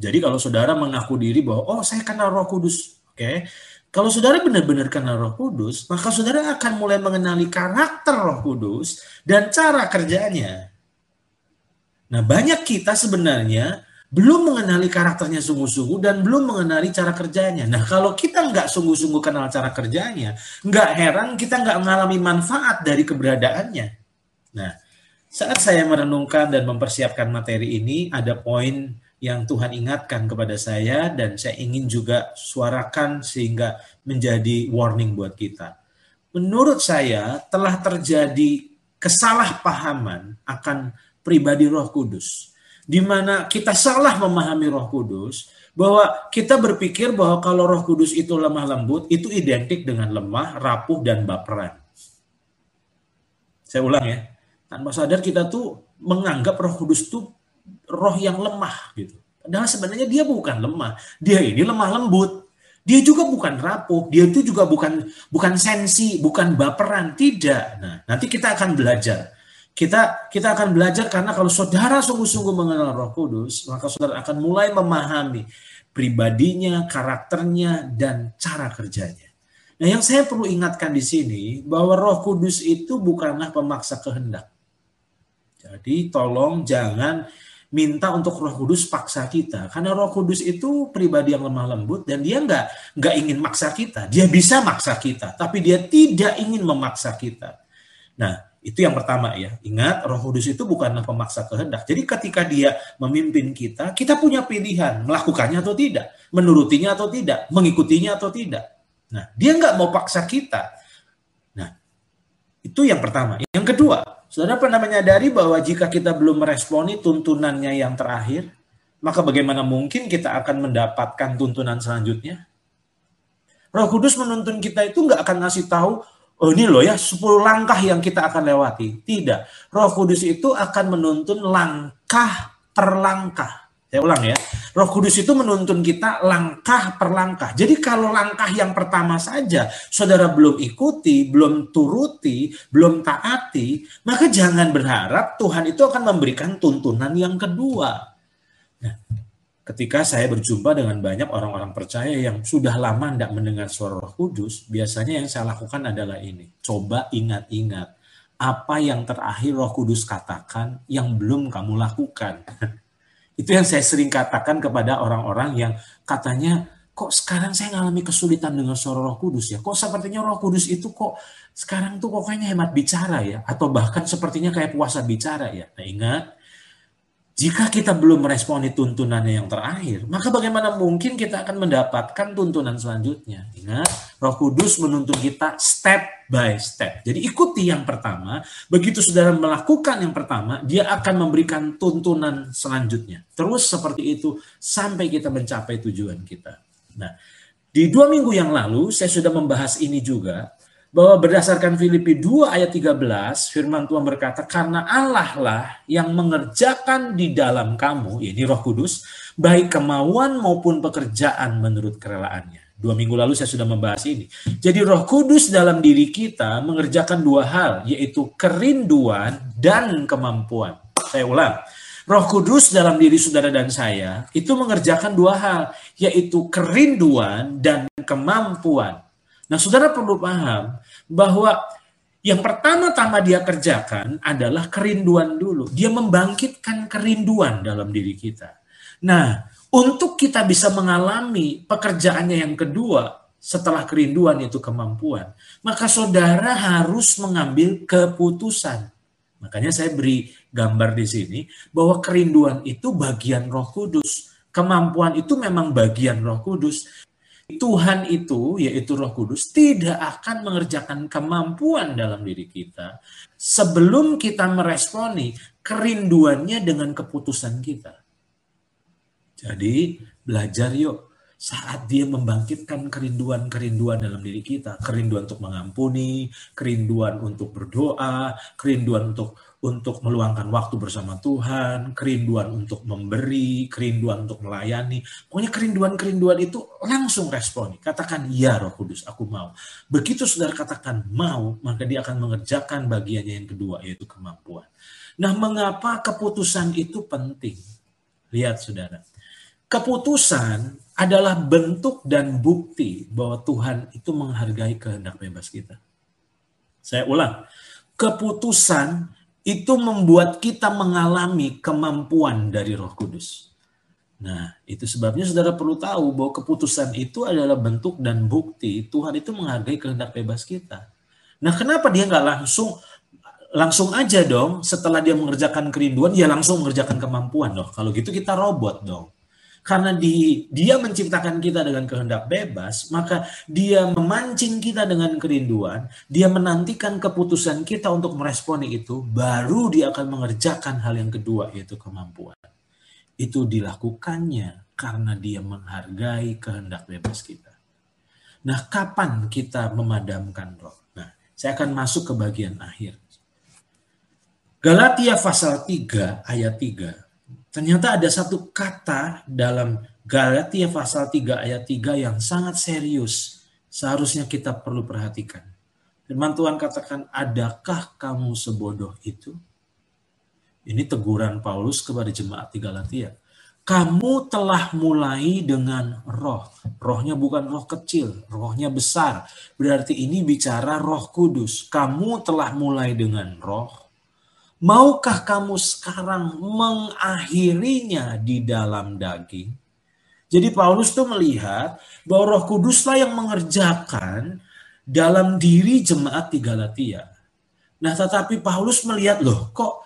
Jadi kalau saudara mengaku diri bahwa, oh saya kenal Roh Kudus, oke, kalau saudara benar-benar kenal Roh Kudus, maka saudara akan mulai mengenali karakter Roh Kudus dan cara kerjanya. Nah, banyak kita sebenarnya belum mengenali karakternya sungguh-sungguh dan belum mengenali cara kerjanya. Nah, kalau kita nggak sungguh-sungguh kenal cara kerjanya, nggak heran kita nggak mengalami manfaat dari keberadaannya. Nah, saat saya merenungkan dan mempersiapkan materi ini, ada poin yang Tuhan ingatkan kepada saya dan saya ingin juga suarakan sehingga menjadi warning buat kita. Menurut saya telah terjadi kesalahpahaman akan pribadi Roh Kudus di mana kita salah memahami Roh Kudus bahwa kita berpikir bahwa kalau Roh Kudus itu lemah lembut itu identik dengan lemah, rapuh dan baperan. Saya ulang ya. Tanpa sadar kita tuh menganggap Roh Kudus tuh roh yang lemah gitu. Padahal sebenarnya dia bukan lemah, dia ini lemah lembut. Dia juga bukan rapuh, dia itu juga bukan bukan sensi, bukan baperan, tidak. Nah, nanti kita akan belajar. Kita kita akan belajar karena kalau saudara sungguh-sungguh mengenal Roh Kudus, maka saudara akan mulai memahami pribadinya, karakternya dan cara kerjanya. Nah, yang saya perlu ingatkan di sini bahwa Roh Kudus itu bukanlah pemaksa kehendak. Jadi tolong jangan minta untuk Roh Kudus paksa kita, karena Roh Kudus itu pribadi yang lemah lembut dan dia nggak nggak ingin maksa kita. Dia bisa maksa kita, tapi dia tidak ingin memaksa kita. Nah, itu yang pertama ya. Ingat, Roh Kudus itu bukanlah pemaksa kehendak. Jadi ketika dia memimpin kita, kita punya pilihan melakukannya atau tidak, menurutinya atau tidak, mengikutinya atau tidak. Nah, dia nggak mau paksa kita. Nah, itu yang pertama. Yang kedua, saudara pernah menyadari bahwa jika kita belum meresponi tuntunannya yang terakhir, maka bagaimana mungkin kita akan mendapatkan tuntunan selanjutnya? Roh Kudus menuntun kita itu nggak akan ngasih tahu oh ini loh ya 10 langkah yang kita akan lewati. Tidak. Roh Kudus itu akan menuntun langkah per langkah. Saya ulang ya. Roh Kudus itu menuntun kita langkah per langkah. Jadi kalau langkah yang pertama saja saudara belum ikuti, belum turuti, belum taati, maka jangan berharap Tuhan itu akan memberikan tuntunan yang kedua. Nah, ketika saya berjumpa dengan banyak orang-orang percaya yang sudah lama tidak mendengar suara Roh Kudus, biasanya yang saya lakukan adalah ini. Coba ingat-ingat apa yang terakhir Roh Kudus katakan yang belum kamu lakukan. Itu yang saya sering katakan kepada orang-orang yang katanya, kok sekarang saya ngalami kesulitan dengan suara Roh Kudus ya? Kok sepertinya Roh Kudus itu kok sekarang tuh pokoknya hemat bicara ya? Atau bahkan sepertinya kayak puasa bicara ya? Nah ingat, jika kita belum meresponi tuntunannya yang terakhir, maka bagaimana mungkin kita akan mendapatkan tuntunan selanjutnya? Ingat, Roh Kudus menuntun kita step by step. Jadi ikuti yang pertama, begitu saudara melakukan yang pertama, dia akan memberikan tuntunan selanjutnya. Terus seperti itu sampai kita mencapai tujuan kita. Nah, di dua minggu yang lalu saya sudah membahas ini juga, bahwa berdasarkan Filipi 2 ayat 13 firman Tuhan berkata karena Allah lah yang mengerjakan di dalam kamu ini Roh Kudus baik kemauan maupun pekerjaan menurut kerelaannya. Dua minggu lalu saya sudah membahas ini. Jadi Roh Kudus dalam diri kita mengerjakan dua hal yaitu kerinduan dan kemampuan. Saya ulang. Roh Kudus dalam diri saudara dan saya itu mengerjakan dua hal yaitu kerinduan dan kemampuan. Nah, saudara perlu paham bahwa yang pertama-tama dia kerjakan adalah kerinduan dulu. Dia membangkitkan kerinduan dalam diri kita. Nah, untuk kita bisa mengalami pekerjaannya yang kedua, setelah kerinduan itu kemampuan, maka saudara harus mengambil keputusan. Makanya saya beri gambar di sini bahwa kerinduan itu bagian Roh Kudus. Kemampuan itu memang bagian Roh Kudus. Tuhan itu, yaitu Roh Kudus, tidak akan mengerjakan kemampuan dalam diri kita sebelum kita meresponi kerinduannya dengan keputusan kita. Jadi, belajar yuk saat dia membangkitkan kerinduan-kerinduan dalam diri kita, kerinduan untuk mengampuni, kerinduan untuk berdoa, kerinduan untuk untuk meluangkan waktu bersama Tuhan, kerinduan untuk memberi, kerinduan untuk melayani. Pokoknya kerinduan-kerinduan itu langsung responi. Katakan, ya roh kudus, aku mau. Begitu saudara katakan mau, maka dia akan mengerjakan bagiannya yang kedua, yaitu kemampuan. Nah, mengapa keputusan itu penting? Lihat saudara. Keputusan adalah bentuk dan bukti bahwa Tuhan itu menghargai kehendak bebas kita. Saya ulang, keputusan itu membuat kita mengalami kemampuan dari Roh Kudus. Nah, itu sebabnya saudara perlu tahu bahwa keputusan itu adalah bentuk dan bukti Tuhan itu menghargai kehendak bebas kita. Nah, kenapa dia nggak langsung langsung aja dong setelah dia mengerjakan kerinduan, dia langsung mengerjakan kemampuan dong. Kalau gitu kita robot dong. Karena di, dia menciptakan kita dengan kehendak bebas, maka dia memancing kita dengan kerinduan, dia menantikan keputusan kita untuk meresponi itu, baru dia akan mengerjakan hal yang kedua, yaitu kemampuan. Itu dilakukannya karena dia menghargai kehendak bebas kita. Nah, kapan kita memadamkan roh? Nah, saya akan masuk ke bagian akhir. Galatia pasal 3 ayat 3 Ternyata ada satu kata dalam Galatia pasal 3 ayat 3 yang sangat serius. Seharusnya kita perlu perhatikan. Firman Tuhan katakan, adakah kamu sebodoh itu? Ini teguran Paulus kepada jemaat di Galatia. Kamu telah mulai dengan roh. Rohnya bukan roh kecil, rohnya besar. Berarti ini bicara roh kudus. Kamu telah mulai dengan roh Maukah kamu sekarang mengakhirinya di dalam daging? Jadi Paulus tuh melihat bahwa Roh Kuduslah yang mengerjakan dalam diri jemaat di Galatia. Nah, tetapi Paulus melihat loh, kok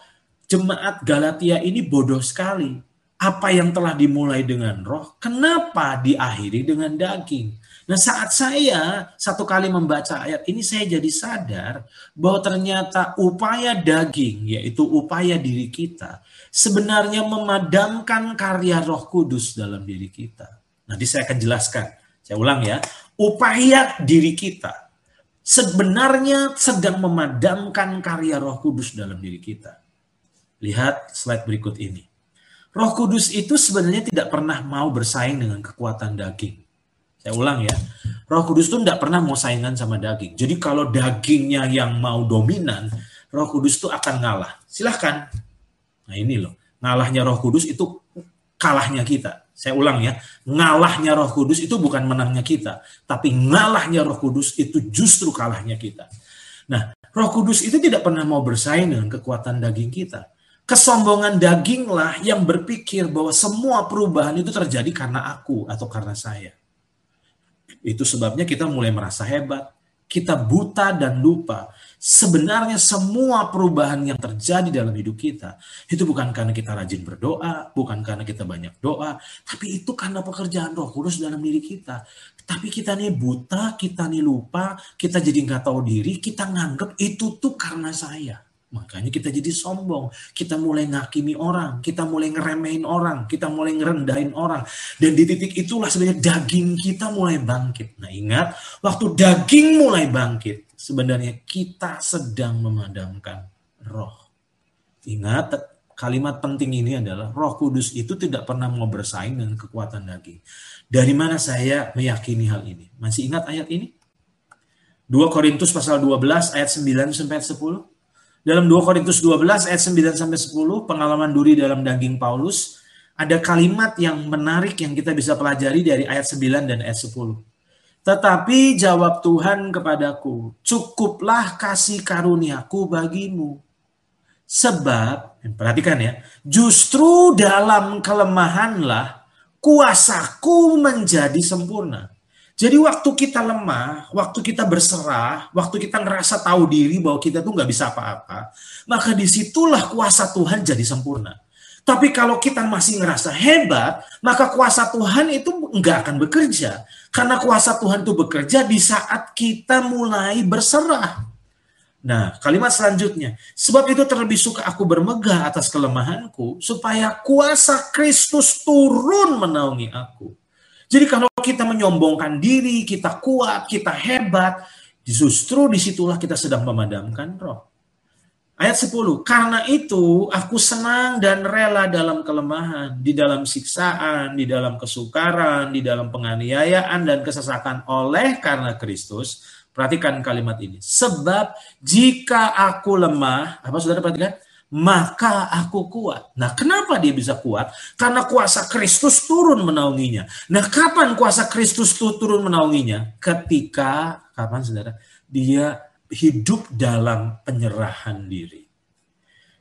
jemaat Galatia ini bodoh sekali. Apa yang telah dimulai dengan roh, kenapa diakhiri dengan daging? Nah saat saya satu kali membaca ayat ini saya jadi sadar bahwa ternyata upaya daging yaitu upaya diri kita sebenarnya memadamkan karya roh kudus dalam diri kita. Nanti saya akan jelaskan. Saya ulang ya. Upaya diri kita sebenarnya sedang memadamkan karya roh kudus dalam diri kita. Lihat slide berikut ini. Roh kudus itu sebenarnya tidak pernah mau bersaing dengan kekuatan daging. Saya ulang ya, Roh Kudus itu tidak pernah mau saingan sama daging. Jadi kalau dagingnya yang mau dominan, Roh Kudus itu akan ngalah. Silahkan. Nah ini loh, ngalahnya Roh Kudus itu kalahnya kita. Saya ulang ya, ngalahnya Roh Kudus itu bukan menangnya kita, tapi ngalahnya Roh Kudus itu justru kalahnya kita. Nah, Roh Kudus itu tidak pernah mau bersaing dengan kekuatan daging kita. Kesombongan daginglah yang berpikir bahwa semua perubahan itu terjadi karena aku atau karena saya. Itu sebabnya kita mulai merasa hebat. Kita buta dan lupa. Sebenarnya semua perubahan yang terjadi dalam hidup kita itu bukan karena kita rajin berdoa, bukan karena kita banyak doa, tapi itu karena pekerjaan Roh Kudus dalam diri kita. Tapi kita nih buta, kita nih lupa, kita jadi nggak tahu diri, kita nganggap itu tuh karena saya. Makanya kita jadi sombong, kita mulai ngakimi orang, kita mulai ngeremehin orang, kita mulai ngerendahin orang. Dan di titik itulah sebenarnya daging kita mulai bangkit. Nah ingat, waktu daging mulai bangkit, sebenarnya kita sedang memadamkan roh. Ingat, kalimat penting ini adalah roh kudus itu tidak pernah mau bersaing dengan kekuatan daging. Dari mana saya meyakini hal ini? Masih ingat ayat ini? 2 Korintus pasal 12 ayat 9 sampai 10. Dalam 2 Korintus 12 ayat 9 sampai 10 pengalaman duri dalam daging Paulus ada kalimat yang menarik yang kita bisa pelajari dari ayat 9 dan ayat 10. Tetapi jawab Tuhan kepadaku, cukuplah kasih karuniaku bagimu. Sebab, perhatikan ya, justru dalam kelemahanlah kuasaku menjadi sempurna. Jadi waktu kita lemah, waktu kita berserah, waktu kita ngerasa tahu diri bahwa kita tuh nggak bisa apa-apa, maka di situlah kuasa Tuhan jadi sempurna. Tapi kalau kita masih ngerasa hebat, maka kuasa Tuhan itu nggak akan bekerja. Karena kuasa Tuhan itu bekerja di saat kita mulai berserah. Nah, kalimat selanjutnya. Sebab itu terlebih suka aku bermegah atas kelemahanku, supaya kuasa Kristus turun menaungi aku. Jadi kalau kita menyombongkan diri, kita kuat, kita hebat, justru di situlah kita sedang memadamkan roh. Ayat 10, karena itu aku senang dan rela dalam kelemahan, di dalam siksaan, di dalam kesukaran, di dalam penganiayaan dan kesesakan oleh karena Kristus. Perhatikan kalimat ini. Sebab jika aku lemah, apa saudara perhatikan? Maka aku kuat. Nah, kenapa dia bisa kuat? Karena kuasa Kristus turun menaunginya. Nah, kapan kuasa Kristus turun menaunginya? Ketika, kapan saudara? Dia hidup dalam penyerahan diri.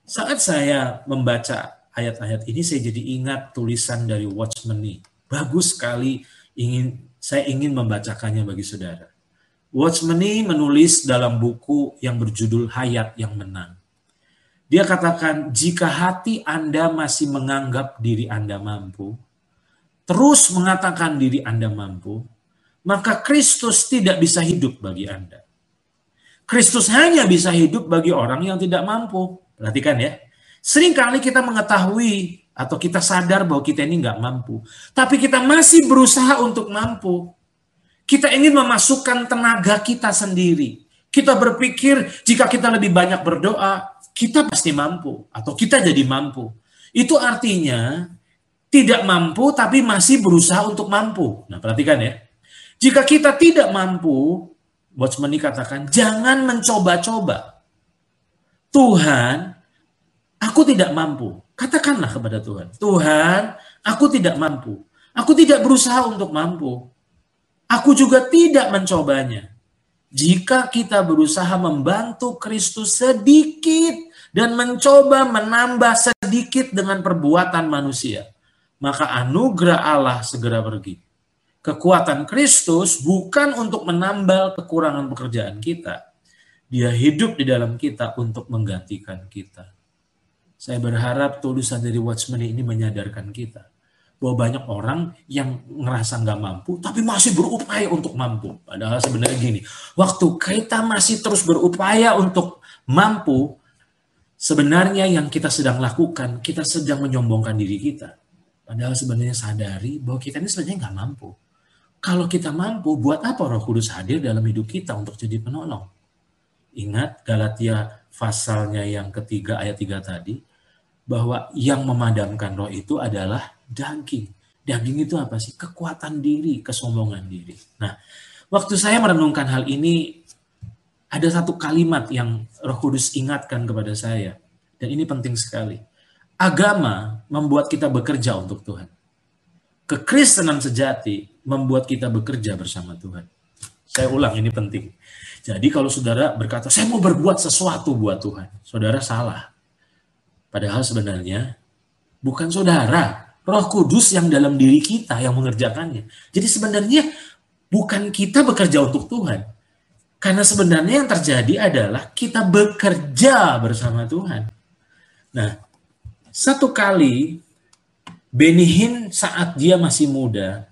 Saat saya membaca ayat-ayat ini, saya jadi ingat tulisan dari Watchman Nee. Bagus sekali, ingin saya ingin membacakannya bagi saudara. Watchman Nee menulis dalam buku yang berjudul Hayat yang Menang. Dia katakan, jika hati Anda masih menganggap diri Anda mampu, terus mengatakan diri Anda mampu, maka Kristus tidak bisa hidup bagi Anda. Kristus hanya bisa hidup bagi orang yang tidak mampu. Perhatikan ya. Seringkali kita mengetahui atau kita sadar bahwa kita ini nggak mampu. Tapi kita masih berusaha untuk mampu. Kita ingin memasukkan tenaga kita sendiri. Kita berpikir jika kita lebih banyak berdoa, kita pasti mampu atau kita jadi mampu. Itu artinya tidak mampu tapi masih berusaha untuk mampu. Nah, perhatikan ya. Jika kita tidak mampu, Watchman katakan, jangan mencoba-coba. Tuhan, aku tidak mampu. Katakanlah kepada Tuhan, Tuhan, aku tidak mampu. Aku tidak berusaha untuk mampu. Aku juga tidak mencobanya. Jika kita berusaha membantu Kristus sedikit dan mencoba menambah sedikit dengan perbuatan manusia, maka anugerah Allah segera pergi. Kekuatan Kristus bukan untuk menambal kekurangan pekerjaan kita. Dia hidup di dalam kita untuk menggantikan kita. Saya berharap tulisan dari Watchman ini menyadarkan kita bahwa banyak orang yang ngerasa nggak mampu, tapi masih berupaya untuk mampu. Padahal sebenarnya gini, waktu kita masih terus berupaya untuk mampu, sebenarnya yang kita sedang lakukan, kita sedang menyombongkan diri kita. Padahal sebenarnya sadari bahwa kita ini sebenarnya nggak mampu. Kalau kita mampu, buat apa Roh Kudus hadir dalam hidup kita untuk jadi penolong? Ingat Galatia pasalnya yang ketiga ayat tiga tadi, bahwa yang memadamkan roh itu adalah daging. Daging itu apa sih? Kekuatan diri, kesombongan diri. Nah, waktu saya merenungkan hal ini, ada satu kalimat yang Roh Kudus ingatkan kepada saya, dan ini penting sekali. Agama membuat kita bekerja untuk Tuhan. Kekristenan sejati membuat kita bekerja bersama Tuhan. Saya ulang, ini penting. Jadi kalau saudara berkata, saya mau berbuat sesuatu buat Tuhan. Saudara salah. Padahal sebenarnya bukan saudara, Roh Kudus yang dalam diri kita yang mengerjakannya. Jadi sebenarnya bukan kita bekerja untuk Tuhan. Karena sebenarnya yang terjadi adalah kita bekerja bersama Tuhan. Nah, satu kali Benihin saat dia masih muda,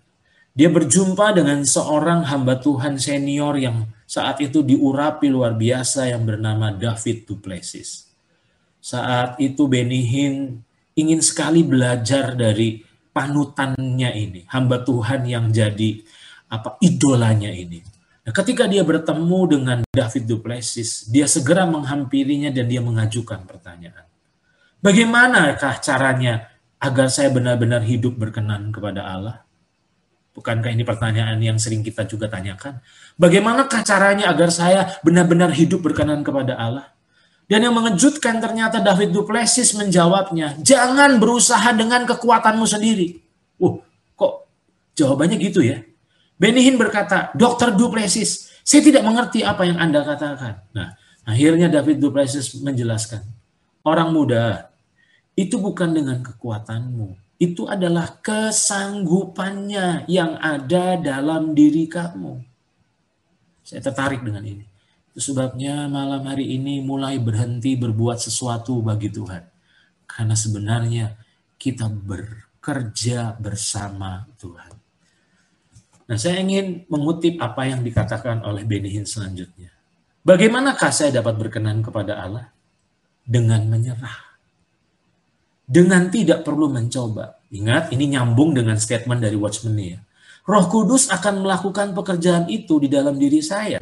dia berjumpa dengan seorang hamba Tuhan senior yang saat itu diurapi luar biasa yang bernama David Duplessis. Saat itu Benihin ingin sekali belajar dari panutannya ini, hamba Tuhan yang jadi apa idolanya ini. Nah, ketika dia bertemu dengan David Duplessis, dia segera menghampirinya dan dia mengajukan pertanyaan. Bagaimanakah caranya agar saya benar-benar hidup berkenan kepada Allah? Bukankah ini pertanyaan yang sering kita juga tanyakan? Bagaimanakah caranya agar saya benar-benar hidup berkenan kepada Allah? Dan yang mengejutkan ternyata David Duplessis menjawabnya, jangan berusaha dengan kekuatanmu sendiri. Uh, kok jawabannya gitu ya? Benihin berkata, Dokter Duplessis, saya tidak mengerti apa yang Anda katakan. Nah, akhirnya David Duplessis menjelaskan, orang muda, itu bukan dengan kekuatanmu, itu adalah kesanggupannya yang ada dalam diri kamu. Saya tertarik dengan ini. Sebabnya malam hari ini mulai berhenti berbuat sesuatu bagi Tuhan. Karena sebenarnya kita bekerja bersama Tuhan. Nah, saya ingin mengutip apa yang dikatakan oleh Benihin selanjutnya. Bagaimanakah saya dapat berkenan kepada Allah? Dengan menyerah. Dengan tidak perlu mencoba. Ingat, ini nyambung dengan statement dari Watchman ya. Roh Kudus akan melakukan pekerjaan itu di dalam diri saya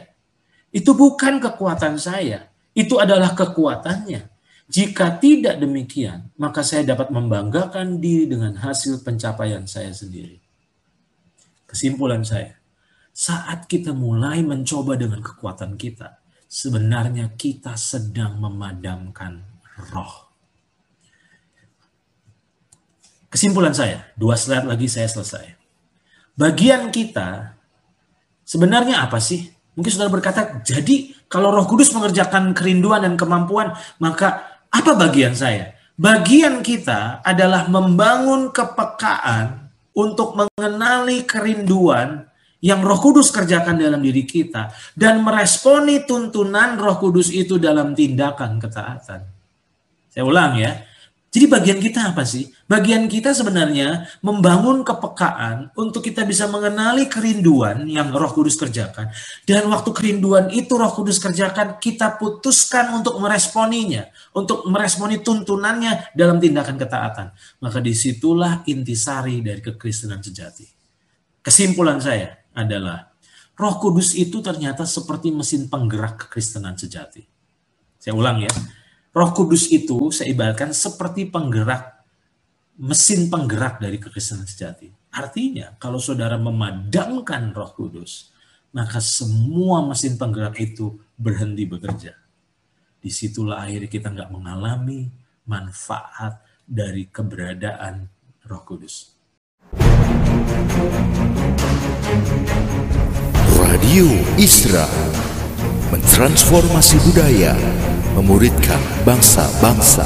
itu bukan kekuatan saya, itu adalah kekuatannya. Jika tidak demikian, maka saya dapat membanggakan diri dengan hasil pencapaian saya sendiri. Kesimpulan saya, saat kita mulai mencoba dengan kekuatan kita, sebenarnya kita sedang memadamkan roh. Kesimpulan saya, dua slide lagi saya selesai. Bagian kita sebenarnya apa sih? Mungkin saudara berkata, jadi kalau roh kudus mengerjakan kerinduan dan kemampuan, maka apa bagian saya? Bagian kita adalah membangun kepekaan untuk mengenali kerinduan yang roh kudus kerjakan dalam diri kita. Dan meresponi tuntunan roh kudus itu dalam tindakan ketaatan. Saya ulang ya, jadi bagian kita apa sih? Bagian kita sebenarnya membangun kepekaan untuk kita bisa mengenali kerinduan yang Roh Kudus kerjakan. Dan waktu kerinduan itu Roh Kudus kerjakan, kita putuskan untuk meresponinya, untuk meresponi tuntunannya dalam tindakan ketaatan. Maka di situlah intisari dari kekristenan sejati. Kesimpulan saya adalah Roh Kudus itu ternyata seperti mesin penggerak kekristenan sejati. Saya ulang ya Roh Kudus itu saya ibaratkan seperti penggerak, mesin penggerak dari kekristenan sejati. Artinya, kalau saudara memadamkan Roh Kudus, maka semua mesin penggerak itu berhenti bekerja. Di situlah akhirnya kita nggak mengalami manfaat dari keberadaan Roh Kudus. Radio Isra mentransformasi budaya memuridkan bangsa-bangsa.